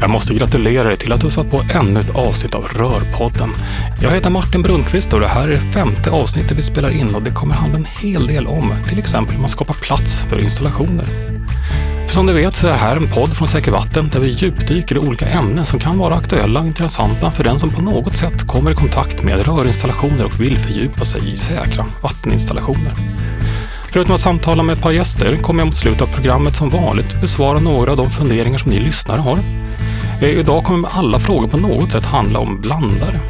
Jag måste gratulera dig till att du satt på ännu ett avsnitt av Rörpodden. Jag heter Martin Brunnqvist och det här är det femte avsnittet vi spelar in och det kommer handla en hel del om till exempel hur man skapar plats för installationer. För som du vet så är det här en podd från Säker Vatten där vi djupdyker i olika ämnen som kan vara aktuella och intressanta för den som på något sätt kommer i kontakt med rörinstallationer och vill fördjupa sig i säkra vatteninstallationer. Förutom att samtala med ett par gäster kommer jag mot slutet av programmet som vanligt besvara några av de funderingar som ni lyssnare har. Eh, idag kommer alla frågor på något sätt handla om blandare.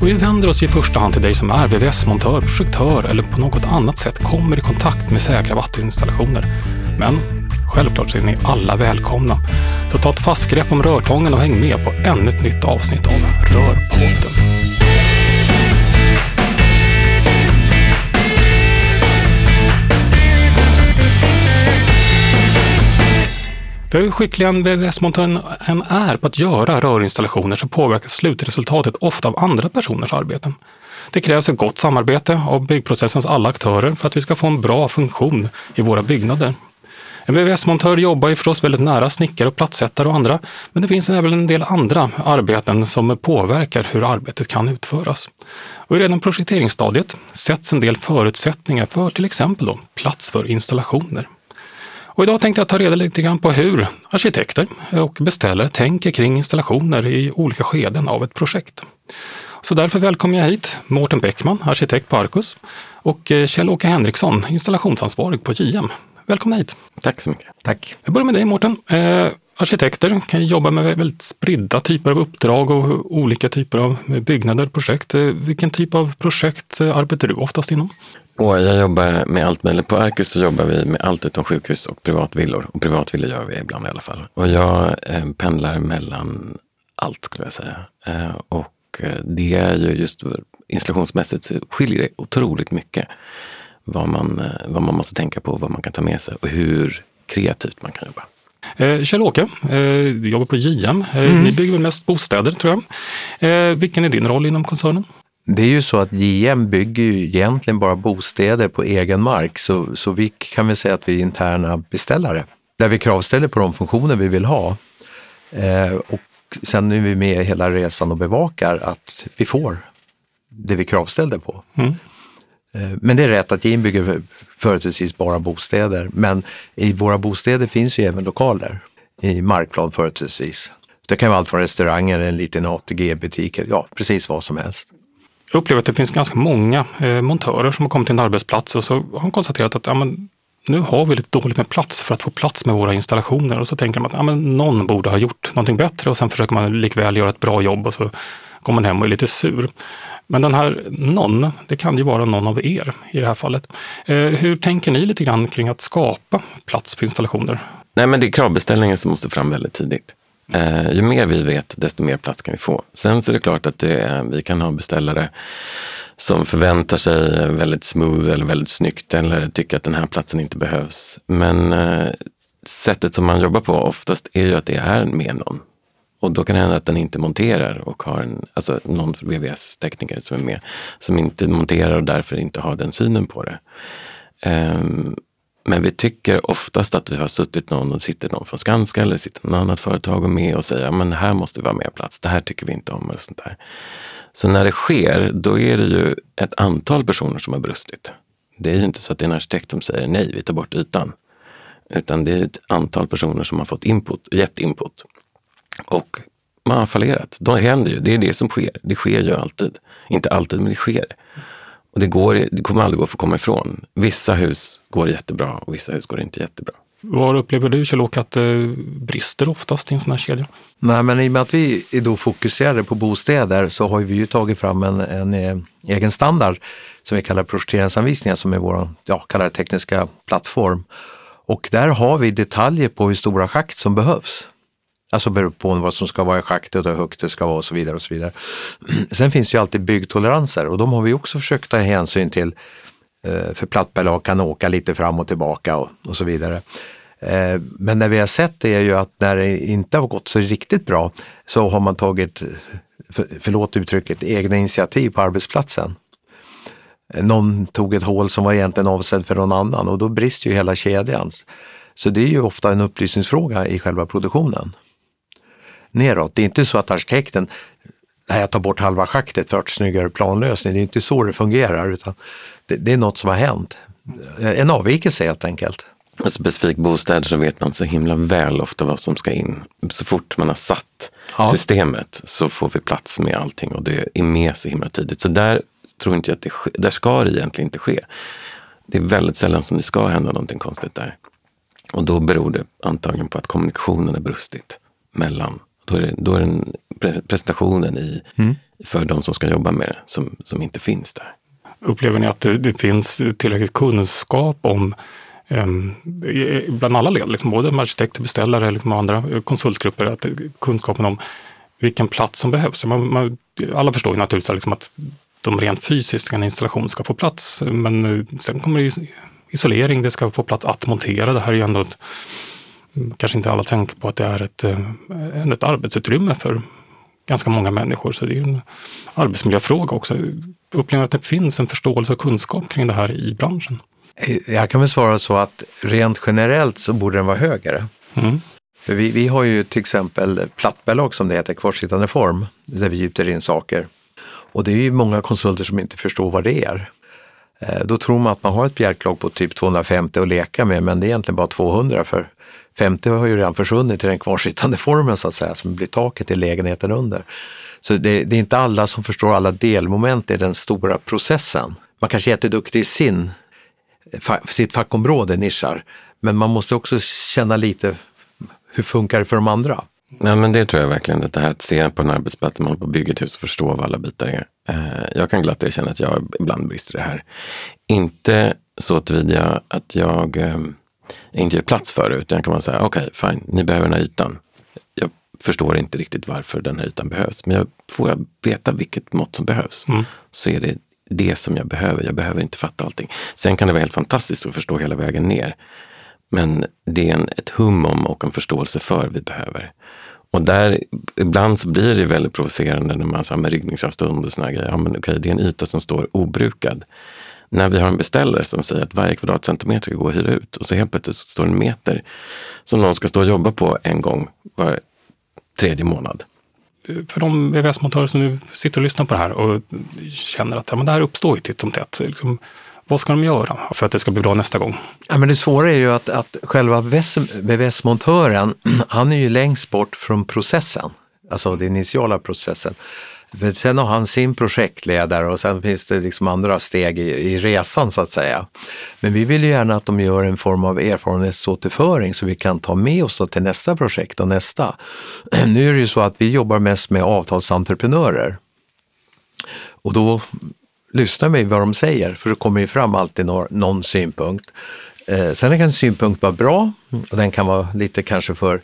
Och vi vänder oss i första hand till dig som är VVS-montör, projektör eller på något annat sätt kommer i kontakt med säkra vatteninstallationer. Men självklart så är ni alla välkomna. Så ta ett fast grepp om rörtången och häng med på ännu ett nytt avsnitt av Rörpodden. För hur skicklig en VVS-montör än är på att göra rörinstallationer så påverkas slutresultatet ofta av andra personers arbeten. Det krävs ett gott samarbete av byggprocessens alla aktörer för att vi ska få en bra funktion i våra byggnader. En VVS-montör jobbar ju förstås väldigt nära snickare och plattsättare och andra, men det finns även en del andra arbeten som påverkar hur arbetet kan utföras. Och I redan projekteringsstadiet sätts en del förutsättningar för till exempel då, plats för installationer. Och idag tänkte jag ta reda lite grann på hur arkitekter och beställare tänker kring installationer i olika skeden av ett projekt. Så därför välkomnar jag hit Mårten Bäckman, arkitekt på Arcus och eh, Kjell-Åke Henriksson, installationsansvarig på JM. Välkomna hit! Tack så mycket. Tack. Jag börjar med dig Mårten. Eh, arkitekter kan jobba med väldigt spridda typer av uppdrag och olika typer av byggnader och projekt. Eh, vilken typ av projekt eh, arbetar du oftast inom? Och jag jobbar med allt möjligt. På Arcus så jobbar vi med allt utom sjukhus och privatvillor. Och privatvillor gör vi ibland i alla fall. Och jag eh, pendlar mellan allt skulle jag säga. Eh, och eh, det är ju just installationsmässigt så skiljer det otroligt mycket vad man, eh, vad man måste tänka på, vad man kan ta med sig och hur kreativt man kan jobba. Eh, Kjell-Åke, eh, du jobbar på JM. Eh, mm. Ni bygger väl mest bostäder tror jag. Eh, vilken är din roll inom koncernen? Det är ju så att JM bygger ju egentligen bara bostäder på egen mark så, så vi kan väl säga att vi är interna beställare där vi kravställer på de funktioner vi vill ha. Eh, och sen är vi med hela resan och bevakar att vi får det vi kravställde på. Mm. Eh, men det är rätt att JM bygger företrädesvis bara bostäder, men i våra bostäder finns ju även lokaler i markplan företrädesvis. Det kan vara allt från restauranger, en liten ATG-butik, ja precis vad som helst. Jag upplever att det finns ganska många eh, montörer som har kommit till en arbetsplats och så har de konstaterat att ja, men, nu har vi lite dåligt med plats för att få plats med våra installationer och så tänker de att ja, men, någon borde ha gjort någonting bättre och sen försöker man likväl göra ett bra jobb och så kommer man hem och är lite sur. Men den här någon, det kan ju vara någon av er i det här fallet. Eh, hur tänker ni lite grann kring att skapa plats för installationer? Nej, men det är kravbeställningen som måste fram väldigt tidigt. Eh, ju mer vi vet, desto mer plats kan vi få. Sen så är det klart att det vi kan ha beställare som förväntar sig väldigt smooth eller väldigt snyggt eller tycker att den här platsen inte behövs. Men eh, sättet som man jobbar på oftast är ju att det är med någon. Och då kan det hända att den inte monterar och har en, alltså någon VVS-tekniker som är med, som inte monterar och därför inte har den synen på det. Um, men vi tycker oftast att vi har suttit någon och sitter någon från Skanska eller sitter något annat företag och med och säger att men här måste vi vara mer plats. Det här tycker vi inte om. eller sånt där. Så när det sker, då är det ju ett antal personer som har brustit. Det är ju inte så att det är en arkitekt som säger nej, vi tar bort ytan. Utan det är ett antal personer som har fått input, gett input. Och man har fallerat. Det händer ju, det är det som sker. Det sker ju alltid. Inte alltid, men det sker. Och det, går, det kommer aldrig gå att få komma ifrån. Vissa hus går jättebra och vissa hus går inte jättebra. Var upplever du Kjell-Åke att det brister oftast i en sån här kedja? Nej, men i och med att vi är då fokuserade på bostäder så har vi ju tagit fram en, en, en eh, egen standard som vi kallar projekteringsanvisningar som är vår ja, kallar tekniska plattform. Och där har vi detaljer på hur stora schakt som behövs. Alltså beror på vad som ska vara i schaktet och hur högt det ska vara och så vidare. och så vidare. Sen finns det ju alltid byggtoleranser och de har vi också försökt ta hänsyn till. Eh, för plattbelag kan åka lite fram och tillbaka och, och så vidare. Eh, men när vi har sett det är ju att när det inte har gått så riktigt bra så har man tagit, för, förlåt uttrycket, egna initiativ på arbetsplatsen. Någon tog ett hål som var egentligen avsedd för någon annan och då brister ju hela kedjan. Så det är ju ofta en upplysningsfråga i själva produktionen neråt. Det är inte så att arkitekten, nej jag tar bort halva schaktet för att snyggare planlösning. Det är inte så det fungerar utan det, det är något som har hänt. En avvikelse helt enkelt. En specifik bostad så vet man så himla väl ofta vad som ska in. Så fort man har satt ja. systemet så får vi plats med allting och det är med så himla tidigt. Så där tror inte jag att det sker. Där ska det egentligen inte ske. Det är väldigt sällan som det ska hända någonting konstigt där. Och då beror det antagligen på att kommunikationen är brustit mellan, då är, det, då är det presentationen i, mm. för de som ska jobba med det som, som inte finns där. Upplever ni att det, det finns tillräckligt kunskap om um, bland alla led, liksom både med arkitekter, beställare liksom andra konsultgrupper, att kunskapen om vilken plats som behövs. Man, man, alla förstår ju naturligtvis liksom att de rent fysiska en installation ska få plats, men sen kommer det isolering, det ska få plats att montera. Det här är ju ändå ett, kanske inte alla tänker på att det är ett, eh, ett arbetsutrymme för ganska många människor. Så det är en arbetsmiljöfråga också. Upplever att det finns en förståelse och kunskap kring det här i branschen? Jag kan väl svara så att rent generellt så borde den vara högre. Mm. Vi, vi har ju till exempel plattbelag som det heter, kvartsittande form, där vi gjuter in saker. Och det är ju många konsulter som inte förstår vad det är. Eh, då tror man att man har ett bjälklag på typ 250 att leka med, men det är egentligen bara 200 för 50 har ju redan försvunnit i den kvarsittande formen så att säga, som blir taket i lägenheten under. Så det, det är inte alla som förstår alla delmoment i den stora processen. Man kanske är jätteduktig i sin, sitt fackområde, nischar, men man måste också känna lite hur funkar det för de andra? Nej, men det tror jag verkligen, det här att se på en arbetsplats, man på bygger ett hus och förstå vad alla bitar är. Eh, jag kan glatt erkänna att jag ibland brister i det här. Inte så tillvida att jag ehm, inte gör plats för det, utan kan man säga, okej, okay, fine, ni behöver den här ytan. Jag förstår inte riktigt varför den här ytan behövs, men jag, får jag veta vilket mått som behövs mm. så är det det som jag behöver. Jag behöver inte fatta allting. Sen kan det vara helt fantastiskt att förstå hela vägen ner. Men det är en, ett hum om och en förståelse för vi behöver. Och där, ibland så blir det väldigt provocerande när man med ryggningsavstånd och såna grejer. Ja, men okej, det är en yta som står obrukad. När vi har en beställare som säger att varje kvadratcentimeter ska gå att hyra ut och så helt plötsligt står en meter som någon ska stå och jobba på en gång var tredje månad. För de VVS-montörer som nu sitter och lyssnar på det här och känner att ja, men det här uppstår ju titt som tätt. Liksom, vad ska de göra för att det ska bli bra nästa gång? Ja, men det svåra är ju att, att själva VVS-montören, han är ju längst bort från processen, alltså den initiala processen. Sen har han sin projektledare och sen finns det liksom andra steg i, i, resan så att säga. Men vi vill ju gärna att de gör en form av erfarenhetsåterföring så vi kan ta med oss till nästa projekt och nästa. Nu är det ju så att vi jobbar mest med avtalsentreprenörer. Och då lyssnar vi vad de säger, för det kommer ju fram alltid någon, någon synpunkt. Eh, sen kan en synpunkt vara bra och den kan vara lite kanske för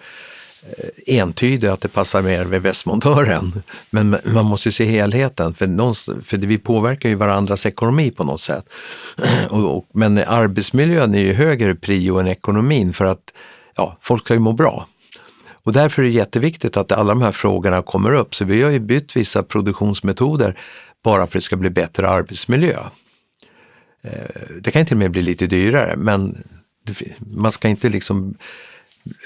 Eh, entydig, att det passar mer med västmontören. Men man måste se helheten, för, för vi påverkar ju varandras ekonomi på något sätt. Och, och, men arbetsmiljön är ju högre prio än ekonomin för att ja, folk ska ju må bra. Och därför är det jätteviktigt att alla de här frågorna kommer upp. Så vi har ju bytt vissa produktionsmetoder bara för att det ska bli bättre arbetsmiljö. Eh, det kan till och med bli lite dyrare, men man ska inte liksom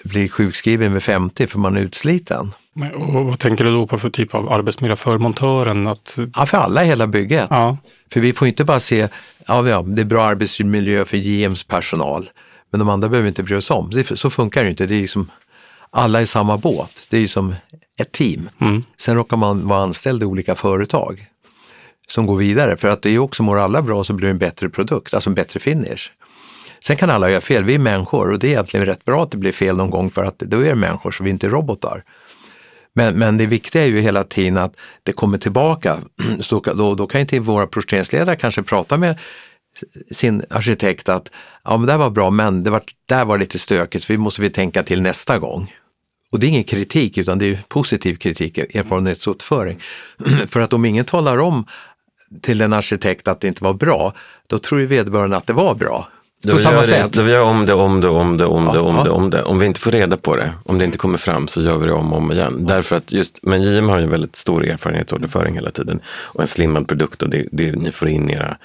bli sjukskriven vid 50 för man är utsliten. Och vad tänker du då på för typ av arbetsmiljö för montören? Att... Ja, för alla i hela bygget. Ja. För vi får inte bara se, ja, ja det är bra arbetsmiljö för GMs personal, men de andra behöver inte bry oss om. Så funkar det inte. Det är liksom, alla i samma båt. Det är ju som ett team. Mm. Sen råkar man vara anställd i olika företag som går vidare. För att det är också, mår alla bra så blir det en bättre produkt, alltså en bättre finish. Sen kan alla göra fel, vi är människor och det är egentligen rätt bra att det blir fel någon gång för att då är det människor så vi är inte robotar. Men, men det viktiga är ju hela tiden att det kommer tillbaka. Så då, då kan inte våra projekteringsledare kanske prata med sin arkitekt att ja, men det var bra, men det var, där var lite stökigt, så vi måste vi tänka till nästa gång. Och det är ingen kritik utan det är positiv kritik, erfarenhetsåterföring. För att om ingen talar om till en arkitekt att det inte var bra, då tror ju vederbörande att det var bra. På samma sätt. Då vi gör om det, om det, om det, om ja, det, om ja. det, om det. Om vi inte får reda på det, om det inte kommer fram så gör vi det om och om igen. Ja. Därför att just, men JM har ju väldigt stor erfarenhetsåterföring hela tiden och en slimmad produkt och det, det, ni får in era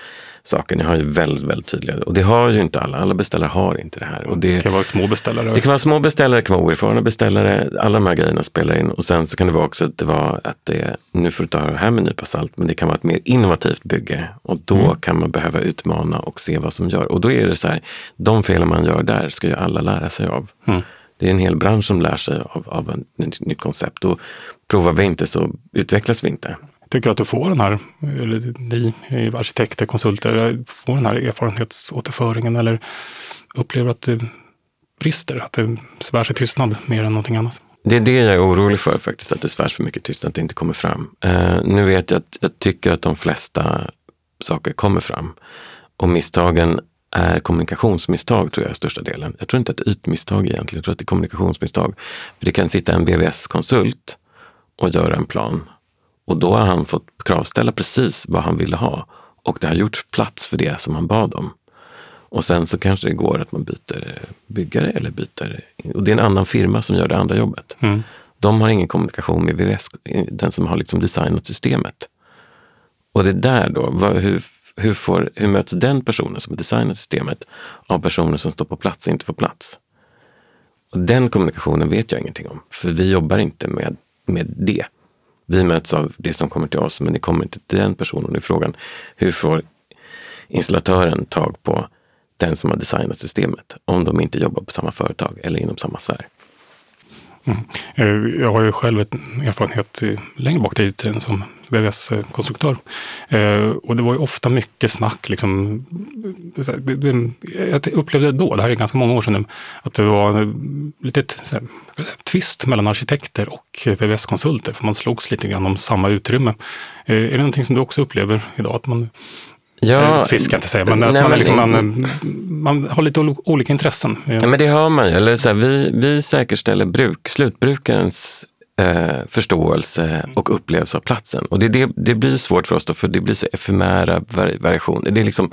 saker. Ni har ju väldigt, väldigt tydliga, och det har ju inte alla. Alla beställare har inte det här. Och det, Det kan vara små beställare. det kan vara små beställare, det kan vara oerfarna beställare. Alla de här grejerna spelar in. Och sen så kan det vara också att det var att det, nu får du ta det här med en nypa salt, men det kan vara ett mer innovativt bygge. Och då Mm. kan man behöva utmana och se vad som gör. Och då är det så här, de felen man gör där ska ju alla lära sig av. Mm. Det är en hel bransch som lär sig av, av ett nytt, nytt koncept. Och provar vi inte så utvecklas vi inte. Tycker att du får den här, eller ni arkitekter, konsulter, får den här erfarenhetsåterföringen eller upplever att det brister, att det svär sig tystnad mer än någonting annat? Det är det jag är orolig för faktiskt, att det svärs för mycket tyst, att det inte kommer fram. Eh, nu vet jag att jag tycker att de flesta saker kommer fram. Och misstagen är kommunikationsmisstag tror jag största delen. Jag tror inte att det är ytmisstag egentligen, jag tror att det är kommunikationsmisstag. För det kan sitta en BVS-konsult och göra en plan. Och då har han fått kravställa precis vad han ville ha. Och det har gjorts plats för det som han bad om. Och sen så kanske det går att man byter byggare eller byter... Och det är en annan firma som gör det andra jobbet. Mm. De har ingen kommunikation med VVS, den som har liksom designat systemet. Och det där då, vad, hur, hur, får, hur möts den personen som har designat systemet av personer som står på plats och inte får plats? Och den kommunikationen vet jag ingenting om, för vi jobbar inte med, med det. Vi möts av det som kommer till oss, men det kommer inte till den personen. Nu är frågan, hur får installatören tag på den som har designat systemet om de inte jobbar på samma företag eller inom samma sfär? Mm. Eh, jag har ju själv en erfarenhet längre bak i tiden som VVS-konstruktör. Eh, Och det var ju ofta mycket snack. Liksom, det- det- jag upplevde då, det här är ganska många år sedan nu, att det var så här, tvist mellan arkitekter och VVS-konsulter. För man slogs lite grann om samma utrymme. Eh, Är det någonting som du också upplever idag? Att man, ja, tvist kan inte säga, men nej, man, men- liksom, man, man har lite ol- olika intressen. Eh, Ja, men det har man ju. Eller så här, vi, vi säkerställer bruk, slutbrukarens eh, förståelse och upplevelse av platsen. Och det, det, det blir svårt för oss då, för det blir så efemära vari- variationer. Det är liksom,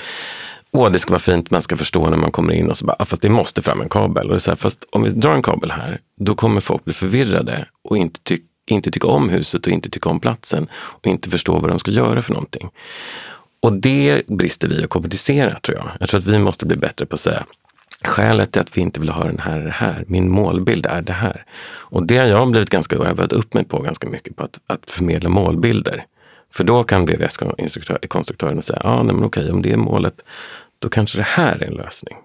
åh det ska vara fint, man ska förstå när man kommer in och så bara, ah, fast det måste fram en kabel. Och det är så här, fast om vi drar en kabel här, då kommer folk bli förvirrade och inte, ty, inte tycka om huset och inte tycka om platsen och inte förstå vad de ska göra för någonting. Och det brister vi att kommunicera tror jag. Jag tror att vi måste bli bättre på att säga Skälet till att vi inte vill ha den här är det här. Min målbild är det här. Och det har jag blivit ganska och övat upp mig på ganska mycket på att, att förmedla målbilder. För då kan VVS-konstruktören säga, ja nej, men okej, om det är målet, då kanske det här är en lösning.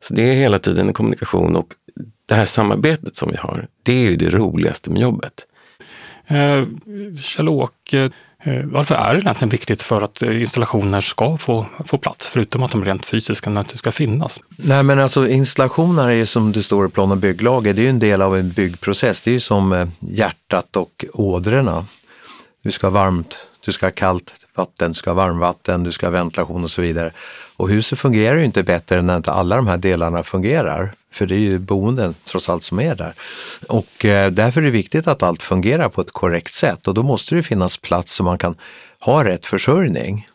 Så det är hela tiden en kommunikation och det här samarbetet som vi har, det är ju det roligaste med jobbet. Eh, Kjell-Åke, eh, varför är det egentligen viktigt för att installationer ska få, få plats, förutom att de rent fysiska naturligtvis ska finnas? Nej men alltså installationer är ju som det står i plan och bygglagen, det är ju en del av en byggprocess. Det är ju som eh, hjärtat och ådrorna. Du ska ha varmt, du ska ha kallt vatten, du ska ha varmvatten, du ska ha ventilation och så vidare. Och huset fungerar ju inte bättre när inte alla de här delarna fungerar. För det är ju boenden trots allt som är där. Och eh, därför är det viktigt att allt fungerar på ett korrekt sätt och då måste det finnas plats så man kan ha rätt försörjning.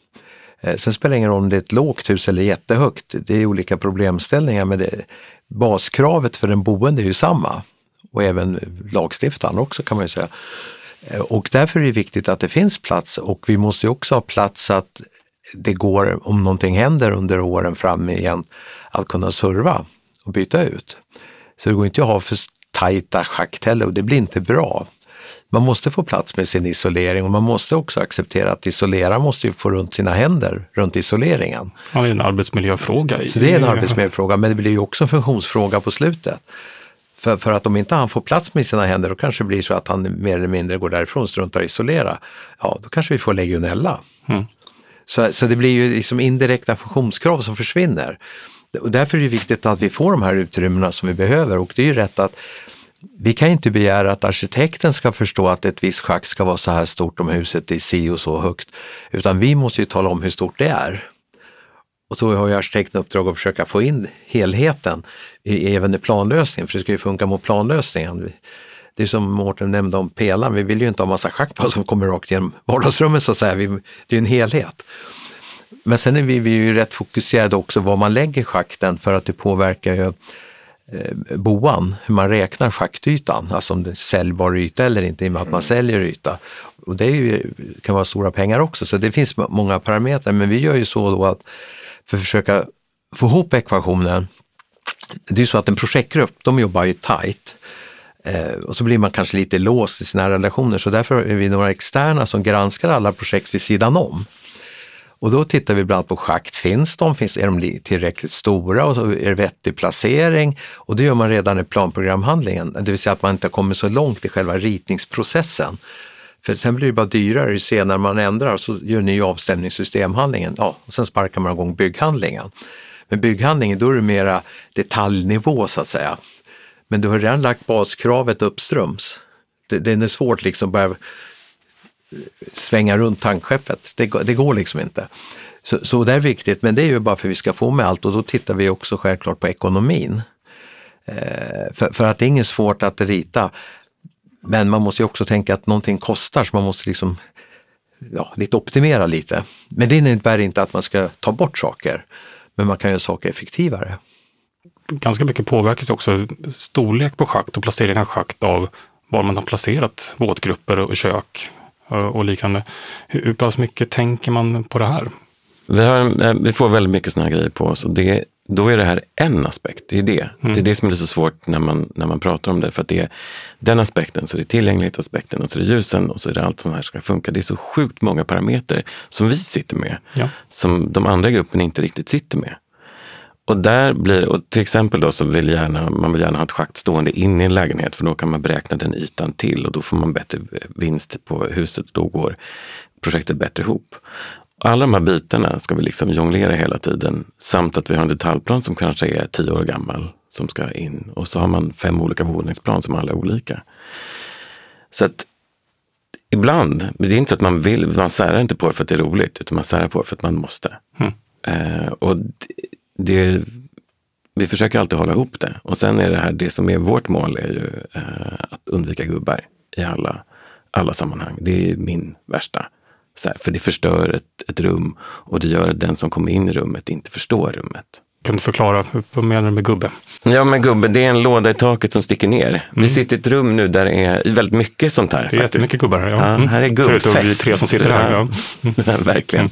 Eh, sen spelar det ingen roll om det är ett lågt hus eller jättehögt. Det är olika problemställningar men det, baskravet för den boende är ju samma. Och även lagstiftaren också kan man ju säga. Eh, Och därför är det viktigt att det finns plats och vi måste också ha plats att det går, om någonting händer under åren fram igen, att kunna serva och byta ut. Så det går inte att ha för tajta schakt heller och det blir inte bra. Man måste få plats med sin isolering och man måste också acceptera att isoleraren måste ju få runt sina händer runt isoleringen. Ja, det är en arbetsmiljöfråga. Så det är en arbetsmiljöfråga men det blir ju också en funktionsfråga på slutet. För, för att om inte han får plats med sina händer då kanske det blir så att han mer eller mindre går därifrån struntar i isolera. Ja, då kanske vi får legionella. Mm. Så, så det blir ju liksom indirekta funktionskrav som försvinner. Och därför är det viktigt att vi får de här utrymmena som vi behöver och det är ju rätt att vi kan inte begära att arkitekten ska förstå att ett visst schakt ska vara så här stort om huset är si och så högt, utan vi måste ju tala om hur stort det är. Och så har ju arkitekten uppdrag att försöka få in helheten i, även i planlösningen, för det ska ju funka mot planlösningen. Det är som Mårten nämnde om pelaren, vi vill ju inte ha massa schack på som kommer rakt genom vardagsrummet så att säga, vi, det är ju en helhet. Men sen är vi, vi är ju rätt fokuserade också var man lägger schakten för att det påverkar ju eh, boan, hur man räknar schaktytan, alltså om det är säljbar yta eller inte, i och med att man säljer yta. Och det är ju, kan vara stora pengar också, så det finns många parametrar. Men vi gör ju så då att för att försöka få ihop ekvationen, det är ju så att en projektgrupp, de jobbar ju tight. Eh, och så blir man kanske lite låst i sina relationer, så därför är vi några externa som granskar alla projekt vid sidan om. Och då tittar vi bland annat på schakt, finns de? Finns, är de tillräckligt stora och så är det vettig placering? Och det gör man redan i planprogramhandlingen, det vill säga att man inte har kommit så långt i själva ritningsprocessen. För sen blir det bara dyrare ju senare man ändrar så gör ni avstämningssystemhandlingen, ja, och sen sparkar man igång bygghandlingen. Men bygghandlingen, då är det mera detaljnivå så att säga. Men du har redan lagt baskravet uppströms. Det, det är svårt liksom att börja svänga runt tankskeppet. Det, det går liksom inte. Så, så det är viktigt, men det är ju bara för att vi ska få med allt och då tittar vi också självklart på ekonomin. Eh, för, för, att det är inget svårt att rita. Men man måste ju också tänka att någonting kostar så man måste liksom ja, lite optimera lite. Men det innebär inte att man ska ta bort saker, men man kan göra saker effektivare. Ganska mycket påverkas också storlek på schakt och placering av schakt av var man har placerat våtgrupper och kök och liknande. Hur pass mycket tänker man på det här? Vi, har, eh, vi får väldigt mycket sådana grejer på oss och det, då är det här en aspekt. Det är det. Mm. Det är det som är så svårt när man, när man pratar om det. För att det är den aspekten, så det är tillgänglighetsaspekten och så är det ljusen och så är det allt som här ska funka. Det är så sjukt många parametrar som vi sitter med, ja. som de andra grupperna inte riktigt sitter med. Och där blir, och till exempel då så vill gärna, man vill gärna ha ett schakt stående inne i en lägenhet för då kan man beräkna den ytan till och då får man bättre vinst på huset. Då går projektet bättre ihop. Alla de här bitarna ska vi liksom jonglera hela tiden samt att vi har en detaljplan som kanske är tio år gammal som ska in och så har man fem olika våningsplan som alla är olika. Så att ibland, men det är inte så att man vill, man särar inte på det för att det är roligt utan man särar på det för att man måste. Mm. Eh, och det, vi försöker alltid hålla ihop det. Och sen är det här, det som är vårt mål är ju eh, att undvika gubbar i alla, alla sammanhang. Det är min värsta. Här, för det förstör ett, ett rum och det gör att den som kommer in i rummet inte förstår rummet. Kan du förklara, vad menar du med gubbe? Ja, men gubbe, det är en låda i taket som sticker ner. Mm. Vi sitter i ett rum nu där det är väldigt mycket sånt här. Det är jättemycket gubbar här. Ja. ja här är gubbfest. Förutom vi tre som sitter här. Ja. Verkligen.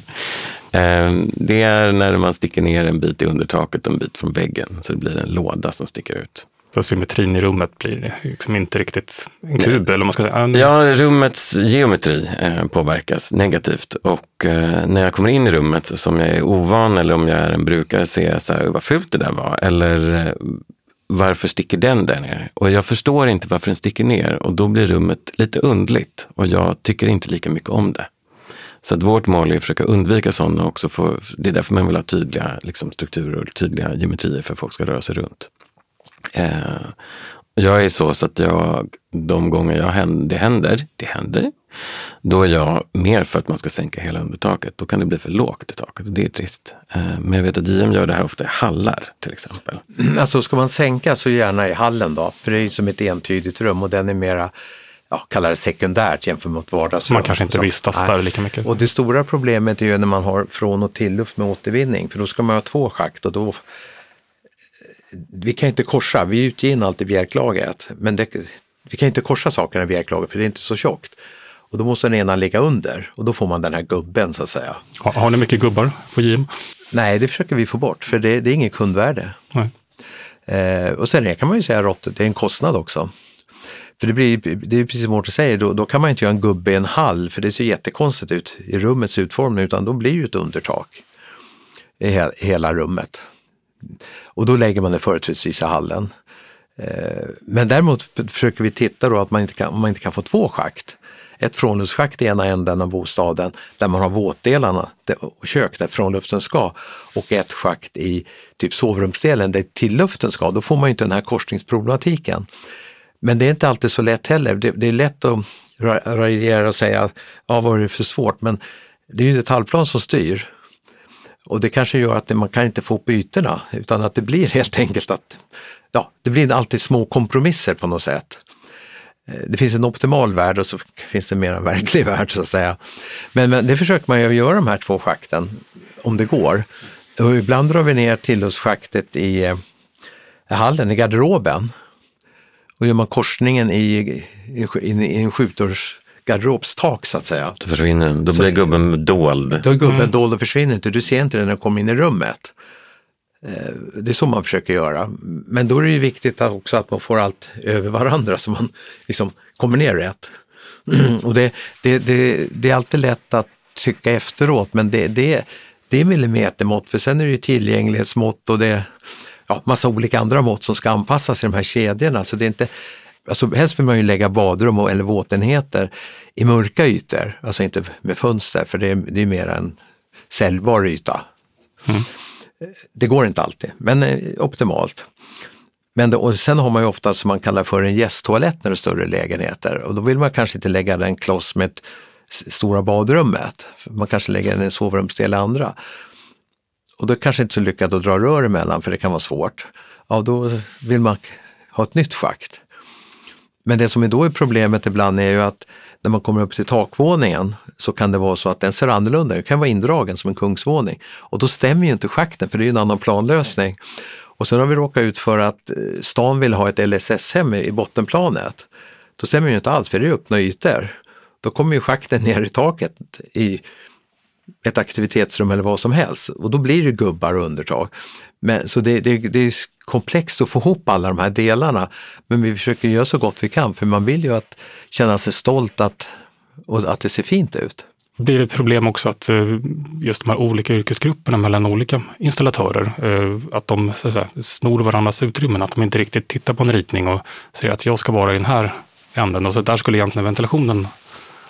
Mm. Ehm, det är när man sticker ner en bit i undertaket och en bit från väggen, så det blir en låda som sticker ut. Så symmetrin i rummet blir liksom inte riktigt en kub? Eller man ska säga. Ja, rummets geometri eh, påverkas negativt. Och eh, när jag kommer in i rummet, som jag är ovan eller om jag är en brukare, ser jag så här, vad fult det där var. Eller eh, varför sticker den där ner? Och jag förstår inte varför den sticker ner och då blir rummet lite undligt och jag tycker inte lika mycket om det. Så att vårt mål är att försöka undvika sådana också. Få, det är därför man vill ha tydliga liksom, strukturer och tydliga geometrier för att folk ska röra sig runt. Eh, jag är så, så att jag, de gånger jag händer, det händer, det händer, då är jag mer för att man ska sänka hela undertaket. Då kan det bli för lågt i taket och det är trist. Eh, men jag vet att JM gör det här ofta i hallar till exempel. Alltså ska man sänka så gärna i hallen då, för det är ju som ett entydigt rum och den är mera ja, kalla det sekundärt jämfört med vardagsrum. Man kanske inte vistas där lika mycket. Och det stora problemet är ju när man har från och till luft med återvinning, för då ska man ha två schakt och då vi kan inte korsa, vi utger in allt i bjälklaget, men det, vi kan inte korsa sakerna i bjälklaget för det är inte så tjockt. Och då måste den ena ligga under och då får man den här gubben så att säga. Har, har ni mycket gubbar på JM? Nej, det försöker vi få bort för det, det är inget kundvärde. Eh, och sen kan man ju säga rått, det är en kostnad också. För det, blir, det är precis som Mårten säger, då, då, kan man inte göra en gubbe i en hall för det ser jättekonstigt ut i rummets utformning utan då blir det ett undertak i he, hela rummet. Och då lägger man det företrädesvis i hallen. Eh, men däremot försöker vi titta då att man inte kan, man inte kan få två schakt. Ett frånluftsschakt i ena änden av bostaden där man har våtdelarna och kök där frånluften ska och ett schakt i typ sovrumsdelen där tilluften ska. Då får man inte den här korsningsproblematiken. Men det är inte alltid så lätt heller. Det, det är lätt att raljera och säga, ja vad är det för svårt? Men det är ju detaljplan som styr. Och det kanske gör att man kan inte få upp ytorna utan att det blir helt enkelt att ja, det blir alltid små kompromisser på något sätt. Eh, det finns en optimal värld och så finns det mer en verklig värld så att säga. Men, men det försöker man ju göra de här två schakten om det går. Och ibland drar vi ner tillhörsschaktet i i hallen, i garderoben. Och gör man korsningen i, i, i en skjutdörrs garderobstak så att säga. Då försvinner den, då Så- blir gubben dold. Då är gubben Mm. dold och försvinner inte, du ser inte den när du kommer in i rummet. Eh, Det är så man försöker göra. Men då är det ju viktigt också att man får allt över varandra så man liksom kommer ner rätt. Och det, det, det, det är alltid lätt att tycka efteråt men det, det, det är millimetermått för sen är det ju tillgänglighetsmått och det är ja, massa olika andra mått som ska anpassas i de här kedjorna. Så det är inte, alltså helst vill man ju lägga badrum och, eller våtenheter i mörka ytor, alltså inte med fönster för det är, det är mer en säljbar yta. Det går inte alltid, men eh, optimalt. Men det, och sen har man ju ofta som man kallar för en gästtoalett när det är större lägenheter och då vill man kanske inte lägga den kloss med stora badrummet. Man kanske lägger den i en sovrumsdel i andra. Och då kanske inte så lyckat att dra rör emellan för det kan vara svårt. Ja, då vill man ha ett nytt schakt. Men det som är då är problemet ibland är ju att när man kommer upp till takvåningen så kan det vara så att den ser annorlunda ut, den kan vara indragen som en kungsvåning. Och då stämmer ju inte schakten för det är ju en annan planlösning. Och sen har vi råkat ut för att eh, stan vill ha ett LSS-hem i i bottenplanet. Då stämmer ju inte alls för det är öppna ytor. Då kommer ju schakten ner i taket i ett aktivitetsrum eller vad som helst och då blir det gubbar och undertag. Men, så det, det, det är komplext att få ihop alla de här delarna men vi försöker göra så gott vi kan för man vill ju att känna sig stolt att, och att det ser fint ut. Blir det ett problem också att eh, just de här olika yrkesgrupperna mellan olika installatörer, eh, att de så att säga, snor varandras utrymmen, att de inte riktigt tittar på en ritning och säger att jag ska vara i den här änden och så där skulle egentligen ventilationen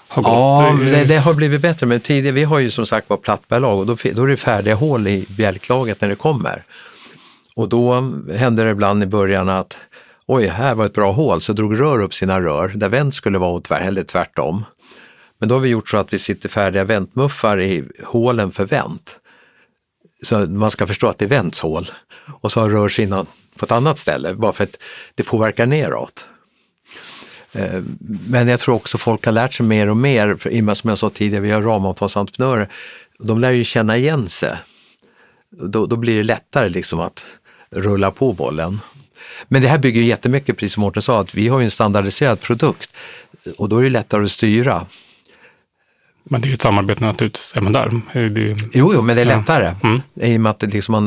ha gått. Ja, det, det har blivit bättre men tidigare, vi har ju som sagt var plattbärlag och då, då är det färdiga hål i bjälklaget när det kommer. Och då hände det ibland i början att oj, här var ett bra hål, så drog rör upp sina rör där vänt skulle vara åt tvär, eller tvärtom. Men då har vi gjort så att vi sitter färdiga väntmuffar i hålen för vänt. Så man ska förstå att det är vänts hål. Och så har rörsidan på ett annat ställe, bara för att det påverkar neråt. Eh, Men jag tror också folk har lärt sig mer och mer, för i och med som jag sa tidigare, vi har ramavtalsentreprenörer, de lär ju känna igen sig. Då, då blir det lättare liksom att rulla på bollen. Men det här bygger ju jättemycket, precis som Mårten sa, att vi har ju en standardiserad produkt och då är det lättare att styra. Men det är ju ett samarbete naturligtvis även där. Det är, ju- Jo, jo men det är Ja. lättare. Mm. I och med att det, liksom man,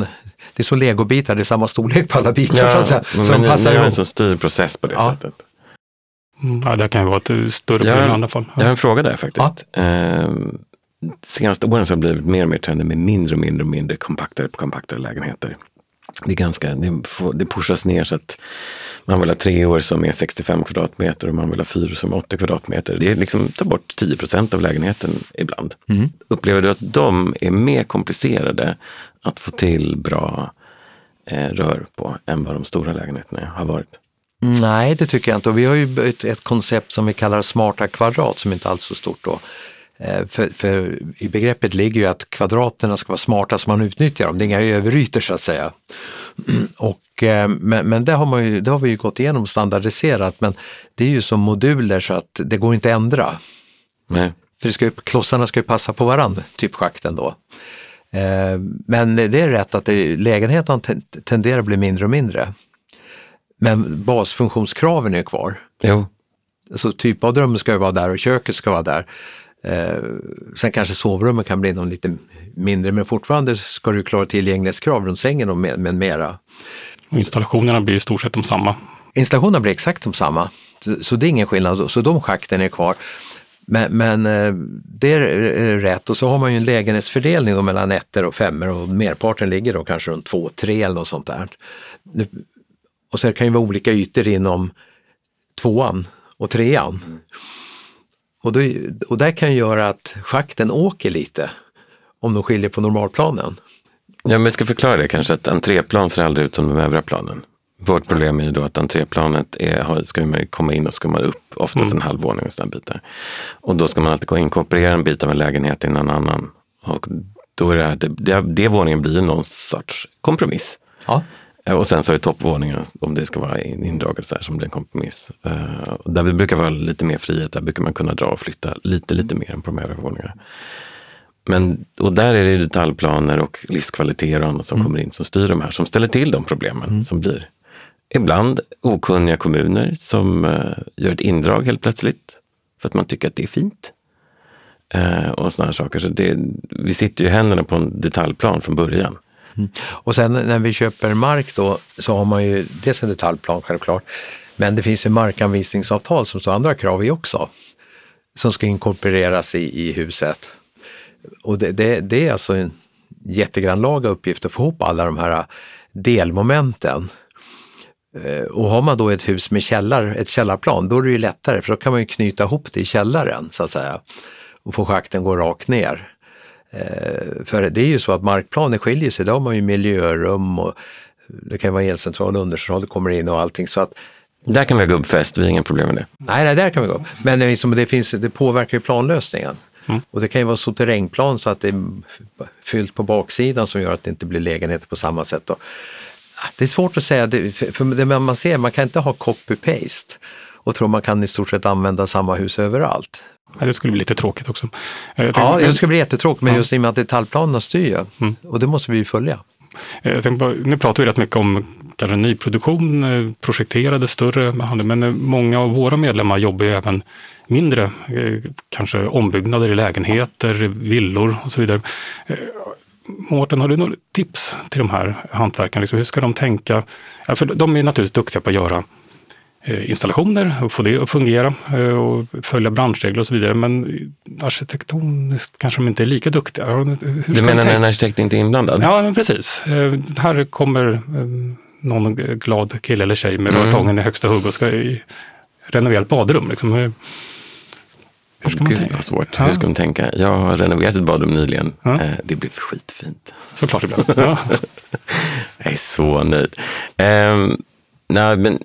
det är som legobitar, det är samma storlek på alla bitar. så Ja, att säga, men så de ni, passar ni har en sån styrd process på det Ja. sättet. Mm, ja, det kan ju vara ett eh, större Ja, problem i andra fall. Jag har en fråga där faktiskt. Eh, senaste åren så har det blivit mer och mer trender med mindre och mindre och mindre kompaktare kompaktare lägenheter. Det är ganska, det, får, det pushas ner så att man vill ha tre år som är 65 kvadratmeter och man vill ha fyra som är 80 kvadratmeter. Det är liksom, tar bort 10 procent av lägenheten ibland. Mm. Upplever du att de är mer komplicerade att få till bra eh, rör på än vad de stora lägenheterna har varit? Nej, det tycker jag inte. Och vi har ju ett, ett koncept som vi kallar smarta kvadrat som inte alls är så stort då. Eh, För, för i begreppet ligger ju att kvadraterna ska vara smarta så man utnyttjar dem. Det är inga överytor så att säga. Och, eh, men men det, har man ju, det har vi ju gått igenom standardiserat men det är ju som moduler så att det går inte att ändra. Nej. För det ska ju, klossarna ska ju passa på varandra, typ schakten då. Eh, Men det är rätt att det, lägenheterna ten- tenderar att bli mindre och mindre. Men basfunktionskraven är kvar. Jo, Så typbadrummet ska ju vara där och köket ska vara där. Eh, sen kanske sovrummet kan bli någon lite mindre men fortfarande ska du klara tillgänglighetskrav runt sängen och med, med mera. Och installationerna blir i stort sett de samma. Installationerna blir exakt de samma, så, så det är ingen skillnad, så de schakten är kvar. Men, men eh, det är eh, rätt och så har man ju en lägenhetsfördelning mellan ettor och femmor och merparten ligger då kanske runt två, tre eller något sånt där. Nu- Och så kan ju vara olika ytor inom tvåan och trean. Och, då, och där kan göra att schakten åker lite om de skiljer på normalplanen. Ja, men jag ska förklara det kanske, att entréplan ser aldrig ut som de övriga planen. Vårt problem är ju då att entréplanet är, ska man komma in och ska man upp oftast en halv våning och sådana bitar. Och då ska man alltid gå och inkorporera en bit av en lägenhet i en annan. Och då är det, här, det, det, det våningen blir någon sorts kompromiss. Ja. Eh, Och sen så är toppvåningen, om det ska vara in- indraget så här, som blir en kompromiss. Och där vi brukar vara lite mer frihet, där brukar man kunna dra och flytta lite, lite mer än på de övriga våningarna. Men, och där är det detaljplaner och livskvaliteter och annat som kommer in som styr de här, som ställer till de problemen som blir. ibland okunniga kommuner som uh, gör ett indrag helt plötsligt för att man tycker att det är fint. Uh, och sådana saker. Så det, vi sitter ju i händerna på en detaljplan från början. Mm. Och sen när vi köper mark då så har man ju dels en detaljplan självklart, men det finns ju markanvisningsavtal som står andra krav i också, som ska inkorporeras i, i huset. Och det, det, det är alltså en jättegrannlaga uppgift att få ihop alla de här delmomenten. Eh, och har man då ett hus med källar, ett källarplan, då är det ju lättare för då kan man ju knyta ihop det i källaren så att säga och få schakten gå rakt ner. Eh, för det är ju så att markplaner skiljer sig, då har man ju miljörum och det kan vara elcentral och undercentral kommer in och allting. Så att, där kan vi ha gubbfest, vi har inga problem med det. Nej, nej där kan vi gå. Men liksom, det, finns, det påverkar ju planlösningen. Mm. Och det kan ju vara så terrängplan så att det är fyllt på baksidan som gör att det inte blir lägenheter på samma sätt. Och, ah, det är svårt att säga, det, för det man ser, man kan inte ha copy-paste och tro man kan i stort sett använda samma hus överallt. Det skulle bli lite tråkigt också. Tänkte, ja, det skulle bli jättetråkigt, men ja. just i och med att detaljplanerna styr ju. Mm. Och det måste vi ju följa. Tänkte, nu pratar vi rätt mycket om kanske nyproduktion, eh, projekterade större men eh, många av våra medlemmar jobbar ju även mindre, eh, kanske ombyggnader i lägenheter, villor och så vidare. Mårten, har du några tips till de här hantverkarna? Liksom, hur ska de tänka? För de är naturligtvis duktiga på att göra installationer och få det att fungera och följa branschregler och så vidare. Men arkitektoniskt kanske de inte är lika duktiga. Hur du menar när en arkitekt inte är inblandad? Ja, men precis. Här kommer någon glad kille eller tjej med mm. rörtången i högsta hugg och ska renovera ett badrum. Liksom. Hur, ska man tänka? svårt. Ja. Hur ska man tänka? Jag har renoverat ett badrum nyligen. Ja. Eh, det blev skitfint. Såklart det blev. Ja. jag är så nöjd. Um, nej, men,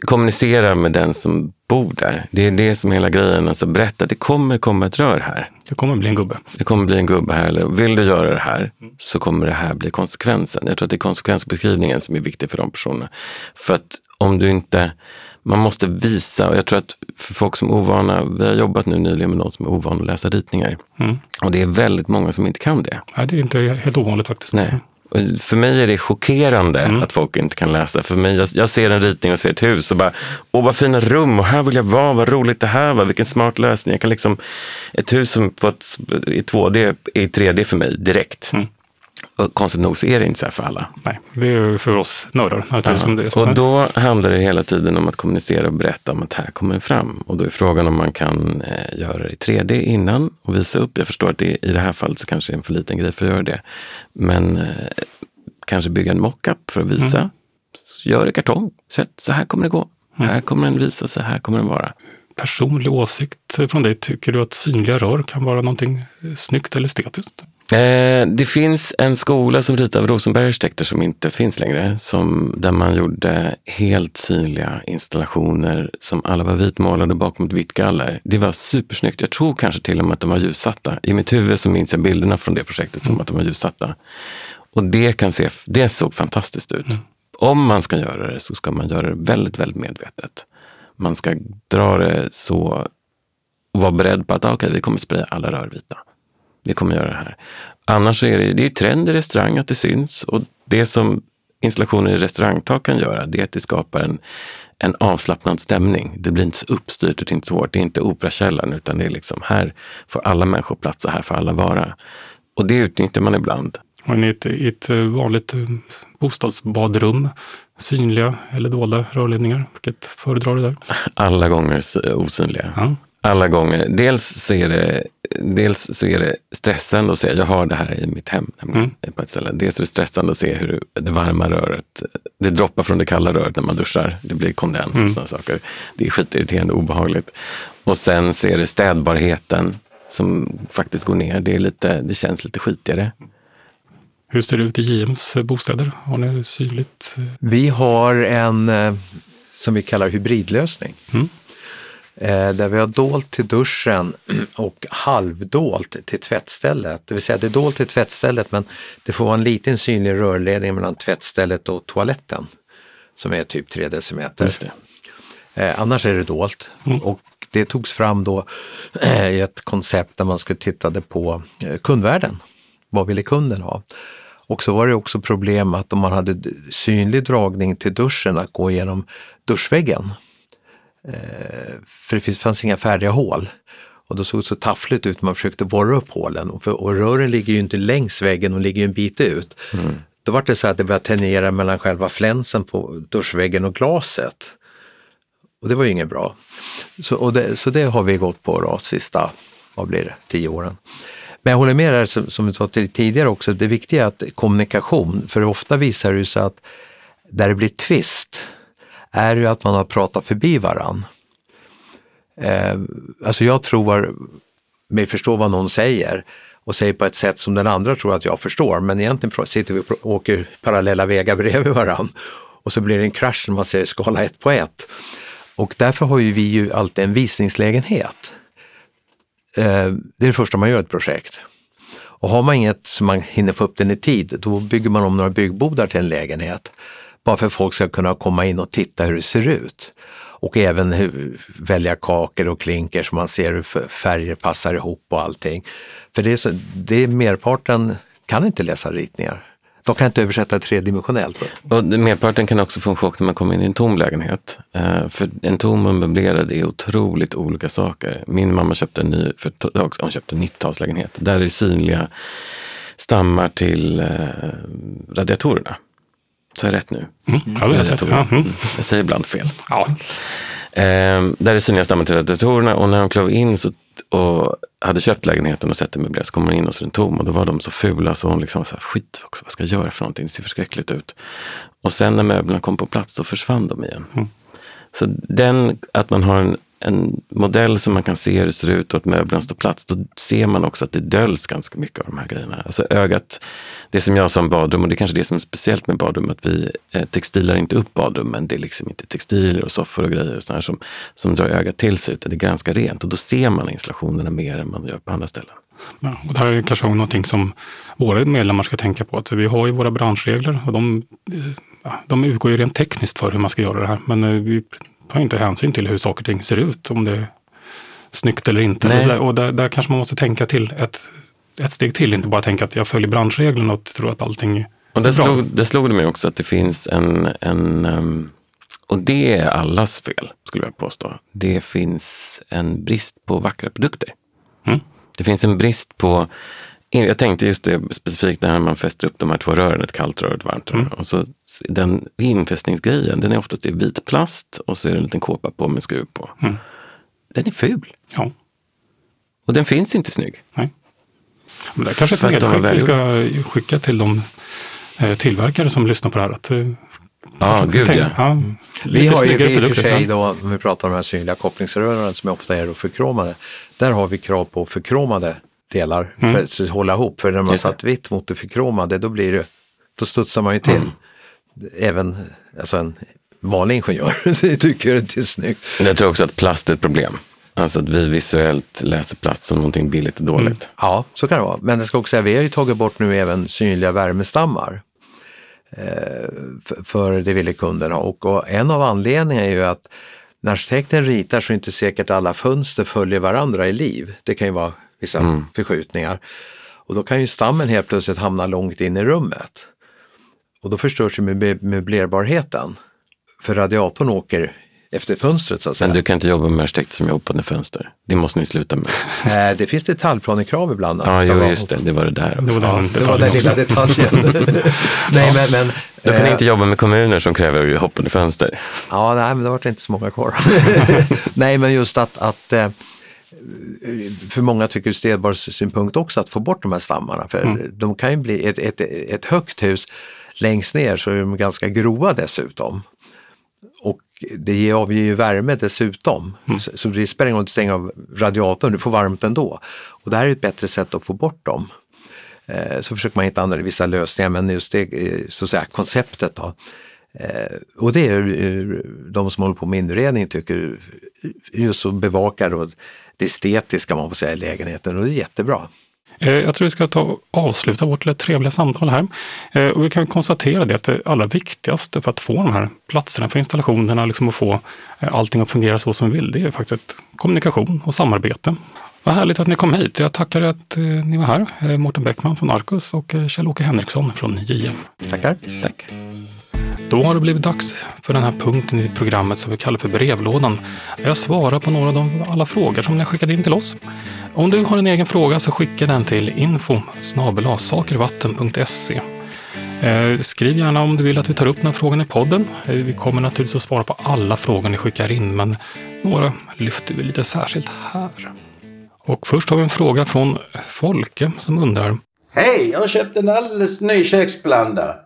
kommunicera med den som bor där. Det är det som är hela grejen. Alltså, berätta, det kommer komma ett rör här. Det kommer bli en gubbe. Det kommer bli en gubbe här. Eller vill du göra det här så kommer det här bli konsekvensen. Jag tror att det är konsekvensbeskrivningen som är viktig för de personerna. För att om du inte man måste visa, och jag tror att för folk som är ovana, vi har jobbat nu nyligen med någon som är ovan att läsa ritningar. Mm. Och det är väldigt många som inte kan det. Nej, det är inte helt ovanligt faktiskt. Nej. För mig är det chockerande mm. att folk inte kan läsa. För mig, jag, jag, ser en ritning och ser ett hus och bara, åh vad fina rum och här vill jag vara, vad roligt det här var, vilken smart lösning. Jag kan liksom, ett hus som på ett, i 2D är i 3D för mig direkt. Mm. Och konstigt nog så är det inte så här för alla. Nej, det är för oss nördar. Ja. Och då handlar det hela tiden om att kommunicera och berätta om att här kommer fram. Och då är frågan om man kan eh, göra det i 3D innan och visa upp. Jag förstår att det, i det här fallet så kanske det är en för liten grej för att göra det. Men eh, kanske bygga en mockup för att visa. Mm. Gör i kartong. Sätt, så här kommer det gå. Mm. Här kommer den visa sig, här kommer den vara. Personlig åsikt från dig. Tycker du att synliga rör kan vara någonting snyggt eller estetiskt? Eh, det finns en skola som ritar av Rosenberg arkitekter som inte finns längre, som, där man gjorde helt synliga installationer som alla var vitmålade bakom ett vitt galler. Det var supersnyggt. Jag tror kanske till och med att de var ljussatta. I mitt huvud så minns jag bilderna från det projektet som mm. att de var ljussatta. Och det, kan se, det såg fantastiskt ut. Mm. Om man ska göra det så ska man göra det väldigt, väldigt medvetet. Man ska dra det så och vara beredd på att okay, vi kommer spraya alla rör vita vi kommer göra det här. Annars är det, det är trend i restaurang att det syns och det som installationer i restaurangtak kan göra, det är att det skapar en, en avslappnad stämning. Det blir inte så uppstyrt och inte så hårt. Det är inte operakällaren utan det är liksom här får alla människor plats och här får alla vara. Och det utnyttjar man ibland. Men i ett, i ett vanligt eh, bostadsbadrum, synliga eller dolda rörledningar, vilket föredrar du där? Alla gånger osynliga. Ja alla gånger. Dels så är det, dels så är det stressande att se, jag har det här i mitt hem mm. på ett ställe. Dels är det stressande att se hur det varma röret, det droppar från det kalla röret när man duschar. Det blir kondens mm. och sådana saker. Det är skitirriterande och obehagligt. Och sen så är det städbarheten som faktiskt går ner. Det, är lite, det känns lite skitigare. Hur ser det ut i JMs bostäder? Har ni synligt? Vi har en eh, som vi kallar hybridlösning. Mm. Eh, där vi har dolt till duschen och halvdolt till tvättstället. Det vill säga det är dolt till tvättstället men det får vara en liten synlig rörledning mellan tvättstället och toaletten som är typ 3 decimeter. Eh, annars är det dolt. Mm. Och det togs fram då i ett koncept där man skulle tittade på eh, kundvärden. Vad ville kunden ha? Och så var det också problem att om man hade synlig dragning till duschen att gå igenom duschväggen. Eh, för det fanns inga färdiga hål. Och då såg det så taffligt ut när man försökte borra upp hålen. Och, för, och rören ligger ju inte längs väggen, de ligger ju en bit ut. Mm. Då var det så att det började tangera mellan själva flänsen på duschväggen och glaset. Och det var ju inget bra. Så, det, så det har vi gått på då, sista, vad blir det, tio åren. Men jag håller med där som, som du sa tidigare också, det viktiga är att kommunikation, för ofta visar det sig att där det blir tvist är ju att man har pratat förbi varann. Eh, alltså jag tror mig förstå vad någon säger och säger på ett sätt som den andra tror att jag förstår, men egentligen sitter vi och åker parallella vägar bredvid varann och så blir det en krasch när man säger skala ett på ett. Och därför har ju vi ju alltid en visningslägenhet. Eh, det är det första man gör i ett projekt. Och har man inget som man hinner få upp den i tid, då bygger man om några byggbodar till en lägenhet. Bara för att folk ska kunna komma in och titta hur det ser ut. Och även hur, välja kakor och klinker så man ser hur färger passar ihop och allting. För det är, så, det är merparten kan inte läsa ritningar. De kan inte översätta tredimensionellt. Och merparten kan också få en chock när man kommer in i en tom lägenhet. Eh, för en tom och möblerad är otroligt olika saker. Min mamma köpte en ny, för hon köpte en 90-talslägenhet. Där är synliga stammar till eh, radiatorerna. Så är rätt nu? Mm. Ja, det är rätt. Ja. Mm. Jag säger ibland fel. Ja. Uh, där är synliga stammar till radiatorerna och när hon klev in så och hade köpt lägenheten och sett den möblerad så kommer hon in och så den tom och då var de så fula så hon liksom var så här, skit också, vad ska jag göra för någonting? Det ser förskräckligt ut. Och sen när möblerna kom på plats då försvann de igen. Mm. Så den, att man har en, en modell som man kan se hur det ser ut och att möblerna står plats, då ser man också att det döljs ganska mycket av de här grejerna. Alltså ögat, det som jag sa om badrum, och det är kanske det som är speciellt med badrum, att vi eh, textilar inte upp badrummen. Det är liksom inte textiler och soffor och grejer och sådär som, som drar ögat till sig, utan det är ganska rent. Och då ser man installationerna mer än man gör på andra ställen. Ja, och det här är kanske någonting som våra medlemmar ska tänka på. Att vi har ju våra branschregler och de, eh, ja, de utgår ju rent tekniskt för hur man ska göra det här. Men eh, vi tar inte hänsyn till hur saker och ting ser ut, om det är snyggt eller inte. Och, och där, där, kanske man måste tänka till ett, ett steg till, inte bara tänka att jag följer branschreglerna och tror att allting och det bra. Slog, det slog det mig också att det finns en, en um, och det är allas fel, skulle jag påstå. Det finns en brist på vackra produkter. Mm. Det finns en brist på jag tänkte just det specifikt när man fäster upp de här två rören, ett kallt rör och ett varmt rör. Mm. Och så den infästningsgrejen, den är oftast i vit plast och så är det en liten kåpa på med skruv på. Mm. Den är ful. Ja. Och den finns inte snygg. Nej. Men det är kanske ett medskick vi ska skicka till de eh, tillverkare som lyssnar på det här. Att, eh, Ja, gud ja. ja vi har ju i och för sig då, om vi pratar om de här synliga kopplingsrören som ofta är förkromade, där har vi krav på förkromade delar mm. för att hålla ihop. För när man satt vitt mot det förkromade då blir det, då studsar man ju till. Mm. Även alltså en vanlig ingenjör tycker det är snyggt. Jag tror också att plast är ett problem. Alltså att vi visuellt läser plast som någonting billigt och dåligt. Mm. Ja, så kan det vara. Men det ska också säga, vi har ju tagit bort nu även synliga värmestammar. Eh, för det ville kunden ha. Och, en av anledningarna är ju att när arkitekten ritar så är det inte säkert alla fönster följer varandra i liv. Det kan ju vara vissa mm. förskjutningar. Och då kan ju stammen helt plötsligt hamna långt in i rummet. Och då förstörs ju möblerbarheten. För radiatorn åker efter fönstret så att säga. Men du kan inte jobba med arkitekt som jobbar med fönster. Det måste ni sluta med. Eh, det finns detaljplanekrav ibland. Ja, jo, just det. Det var det där också. Det var den, ja, det var den lilla detaljen. nej, men, men, Då kan ni inte jobba med kommuner som kräver hoppande fönster. Ja, nej, men då var det inte så många kvar. nej, men just att, att eh, för många tycker städbars synpunkt också att få bort de här stammarna. För mm. de kan ju bli ett, ett, ett högt hus längst ner så är de ganska grova dessutom. Och det avger ju värme dessutom. Mm. Så, så det spelar ingen roll att stänga av radiatorn, du får varmt ändå. Och det här är ett bättre sätt att få bort dem. Eh, så försöker man hitta andra, vissa lösningar, men just det eh, så att säga, konceptet då. Eh, och det är de som håller på med inredning tycker just att bevaka då estetiska man får säga i lägenheten och det är jättebra. Eh, jag tror vi ska ta avsluta vårt trevliga samtal här. Eh, och vi kan konstatera det att det allra viktigaste för att få de här platserna för installationerna, liksom att få eh, allting att fungera så som vi vill, det är faktiskt kommunikation och samarbete. Vad härligt att ni kom hit. Jag tackar att eh, ni var här. Eh, Mårten Bäckman från Arcus och eh, Kjell-Åke Henriksson från JM. Tackar. Tack. Då har det blivit dags för den här punkten i programmet som vi kallar för brevlådan. Där jag svarar på några av de, alla frågor som ni har skickat in till oss. Om du har en egen fråga så skicka den till info sakervatten.se. Eh, skriv gärna om du vill att vi tar upp den här frågan i podden. Eh, vi kommer naturligtvis att svara på alla frågor ni skickar in, men några lyfter vi lite särskilt här. Och först har vi en fråga från Folke som undrar Hej, jag har köpt en alldeles ny köksblandare.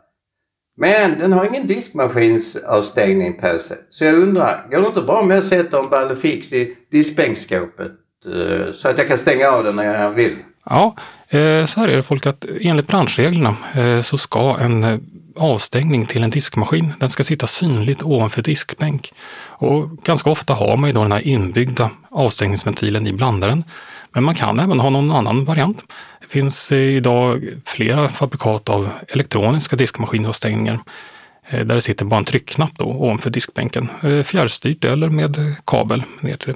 Men den har ingen diskmaskinsavstängning på sig. Så jag undrar, går det inte bra om jag sätter en Ballefix i diskbänkskåpet? Eh, så att jag kan stänga av den när jag vill? Ja, eh, så här är det folk att enligt branschreglerna eh, så ska en avstängning till en diskmaskin, den ska sitta synligt ovanför diskbänk. Och ganska ofta har man ju då den här inbyggda avstängningsventilen i blandaren. Men man kan även ha någon annan variant. Det finns eh, idag flera fabrikat av elektroniska diskmaskinavstängningar eh, där det sitter bara en tryckknapp då ovanför diskbänken. Eh, fjärrstyrt eller med kabel ner till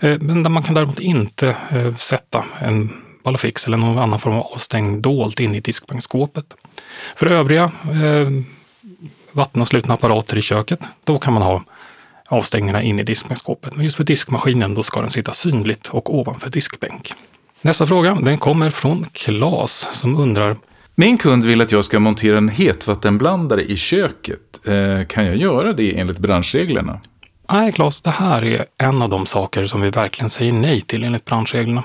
det. Men där man kan däremot inte sätta en Balafix eller någon annan form av avstängning dolt in i diskbänkskåpet. För övriga eh, vattenavslutna apparater i köket, då kan man ha avstängningarna in i diskbänkskåpet. Men just för diskmaskinen, då ska den sitta synligt och ovanför diskbänk. Nästa fråga, den kommer från Klas som undrar Min kund vill att jag ska montera en hetvattenblandare i köket. Eh, kan jag göra det enligt branschreglerna? Nej, Claes, det här är en av de saker som vi verkligen säger nej till enligt branschreglerna.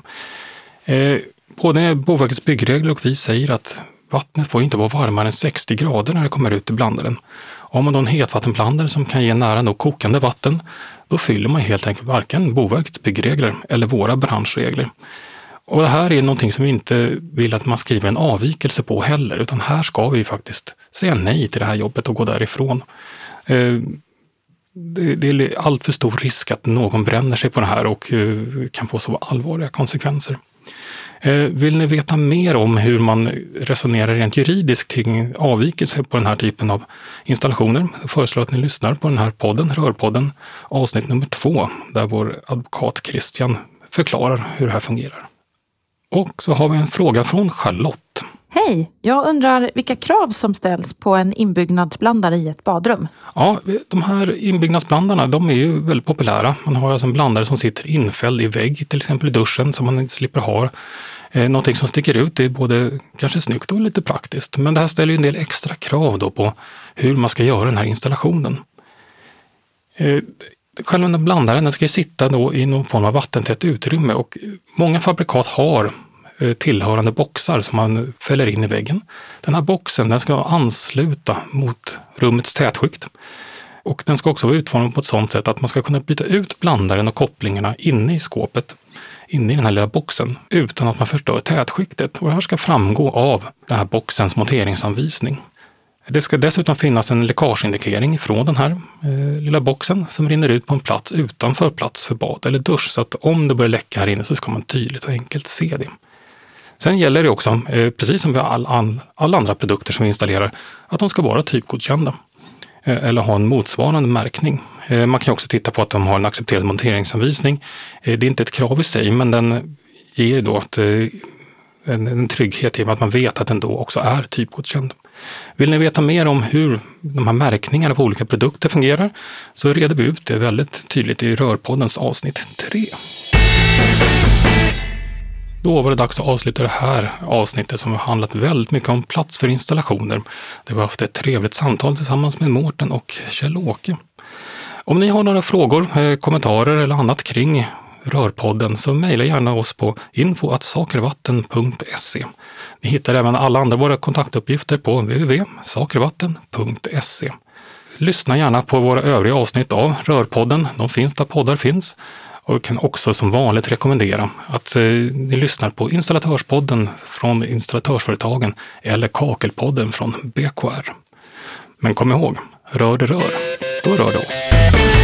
Eh, både Boverkets byggregler och vi säger att vattnet får inte vara varmare än 60 grader när det kommer ut i blandaren. Har man då en hetvattenblandare som kan ge nära nog kokande vatten, då fyller man helt enkelt varken Boverkets byggregler eller våra branschregler. Och det här är någonting som vi inte vill att man skriver en avvikelse på heller, utan här ska vi faktiskt säga nej till det här jobbet och gå därifrån. Eh, det, är allt för stor risk att någon bränner sig på det här och eh, kan få så allvarliga konsekvenser. Eh, vill ni veta mer om hur man resonerar rent juridiskt kring avvikelser på den här typen av installationer? Jag föreslår att ni lyssnar på den här podden, Rörpodden, avsnitt nummer två, där vår advokat Christian förklarar hur det här fungerar. Och så har vi en fråga från Charlotte. Hej! Jag undrar vilka krav som ställs på en inbyggnadsblandare i ett badrum. Ja, de här inbyggnadsblandarna, de är ju väldigt populära. Man har alltså en blandare som sitter infälld i vägg, till exempel i duschen, som man inte slipper ha. Eh, någonting som sticker ut, det är både kanske snyggt och lite praktiskt. Men det här ställer ju en del extra krav då på hur man ska göra den här installationen. Eh, själva den här blandaren den ska ju sitta då i någon form av vattentätt utrymme och många fabrikat har Eh, tillhörande boxar som man fäller in i väggen. Den här boxen den ska ansluta mot rummets tätskikt. Och den ska också vara utformad på ett sådant sätt att man ska kunna byta ut blandaren och kopplingarna inne i skåpet, inne i den här lilla boxen, utan att man förstör tätskiktet. Och det här ska framgå av den här boxens monteringsanvisning. Det ska dessutom finnas en läckageindikering från den här eh, lilla boxen som rinner ut på en plats utanför plats för bad eller dusch. Så att om det börjar läcka här inne så ska man tydligt och enkelt se det. Sen gäller det också, eh, precis som vid all, all, alla andra produkter som vi installerar, att de ska vara typgodkända eh, eller ha en motsvarande märkning. Eh, man kan också titta på att de har en accepterad monteringsanvisning. Det är inte ett krav i sig, men den ger då ett, en, en trygghet i och med att man vet att den då också är typgodkänd. Vill ni veta mer om hur de här märkningarna på olika produkter fungerar så reder vi ut det väldigt tydligt i Rörpoddens avsnitt 3. Då var det dags att avsluta det här avsnittet som har handlat väldigt mycket om plats för installationer. Det var haft ett trevligt samtal tillsammans med Mårten och Kjell-Åke. Om ni har några frågor, eh, kommentarer eller annat kring Rörpodden så mejla gärna oss på info.sakervatten.se. Ni hittar även alla andra våra kontaktuppgifter på www.sakervatten.se. Lyssna gärna på våra övriga avsnitt av Rörpodden. De finns där poddar finns. Och kan också som vanligt rekommendera att eh, ni lyssnar på Installatörspodden från Installatörsföretagen eller Kakelpodden från BKR. Men kom ihåg, rör det rör, då rör det oss.